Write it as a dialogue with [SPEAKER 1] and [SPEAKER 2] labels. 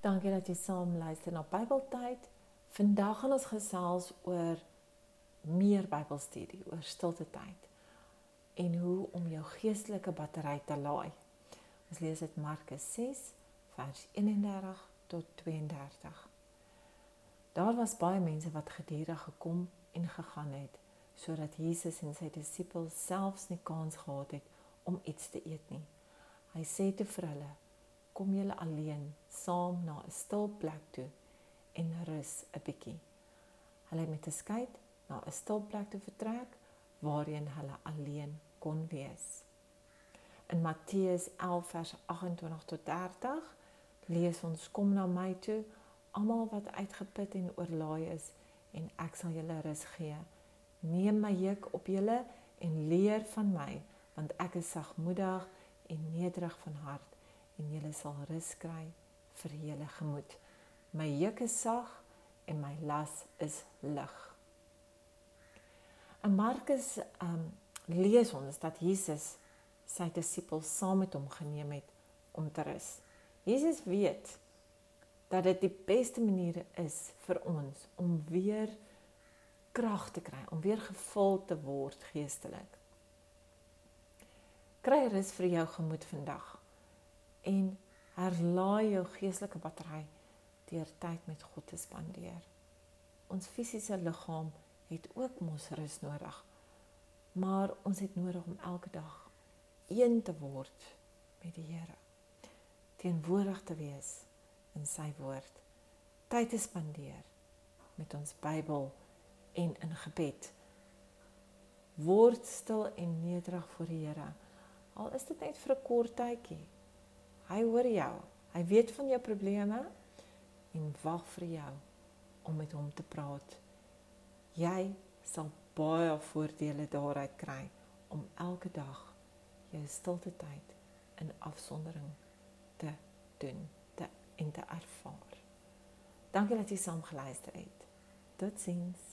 [SPEAKER 1] Dankie dat jy saam luister na Bybeltyd. Vandag gaan ons gesels oor meer Bybelstudie, oor stilte tyd en hoe om jou geestelike battery te laai. Ons lees dit Markus 6 vers 31 tot 32. Daar was baie mense wat gedurig gekom en gegaan het sodat Jesus en sy disippels selfs nie kans gehad het om iets te eet nie. Hy sê te vir hulle: kom julle alleen saam na 'n stil plek toe en rus 'n bietjie. Hulle het met 'n skei na 'n stil plek toe vertrek waarheen hulle alleen kon wees. In Matteus 11 vers 28 tot 30 lees ons kom na my toe almal wat uitgeput en oorlaai is en ek sal julle rus gee. Neem my juk op julle en leer van my want ek is sagmoedig en nederig van hart en julle sal rus kry vir julle gemoed. My juk is sag en my las is lig. In Markus um lees ons dat Jesus sy disippels saam met hom geneem het om te rus. Jesus weet dat dit die beste manier is vir ons om weer krag te kry, om weer gevul te word geestelik. Kry rus vir jou gemoed vandag en herlaai jou geestelike battery deur tyd met God te spandeer. Ons fisiese liggaam het ook mos rus nodig. Maar ons het nodig om elke dag een te word met die Here. Teenwoordig te wees in sy woord. Tyd te spandeer met ons Bybel en in gebed. Word stil en nederig voor die Here. Al is dit net vir 'n kort tydjie. Hy hoor jou. Hy weet van jou probleme en wag vir jou om met hom te praat. Jy sal baie voordele daaruit kry om elke dag jou stilte tyd in afsondering te doen te en te ervaar. Dankie dat jy saam geluister het. Totsiens.